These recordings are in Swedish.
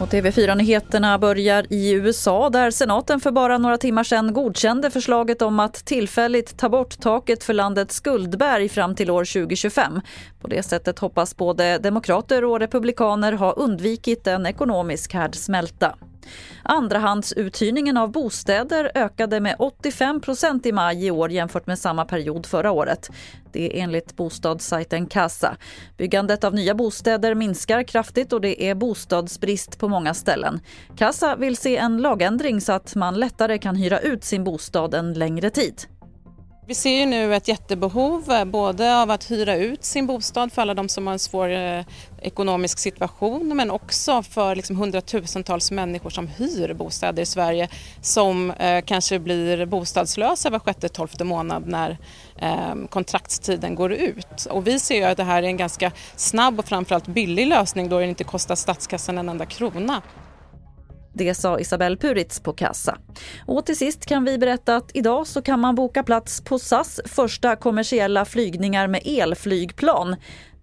Och TV4-nyheterna börjar i USA där senaten för bara några timmar sedan godkände förslaget om att tillfälligt ta bort taket för landets skuldberg fram till år 2025. På det sättet hoppas både demokrater och republikaner ha undvikit en ekonomisk härdsmälta. Andrahandsuthyrningen av bostäder ökade med 85% i maj i år jämfört med samma period förra året. Det är enligt bostadssajten Kassa. Byggandet av nya bostäder minskar kraftigt och det är bostadsbrist på många ställen. Kassa vill se en lagändring så att man lättare kan hyra ut sin bostad en längre tid. Vi ser ju nu ett jättebehov eh, både av att hyra ut sin bostad för alla de som har en svår eh, ekonomisk situation men också för liksom hundratusentals människor som hyr bostäder i Sverige som eh, kanske blir bostadslösa var sjätte, tolfte månad när eh, kontraktstiden går ut. Och vi ser ju att det här är en ganska snabb och framförallt billig lösning då det inte kostar statskassan en enda krona. Det sa Isabelle Puritz på kassa. Och till sist kan vi berätta att idag så kan man boka plats på SAS första kommersiella flygningar med elflygplan.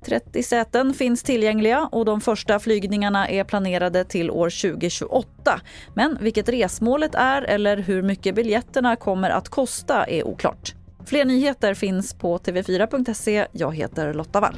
30 säten finns tillgängliga och de första flygningarna är planerade till år 2028. Men vilket resmålet är eller hur mycket biljetterna kommer att kosta är oklart. Fler nyheter finns på tv4.se. Jag heter Lotta Wall.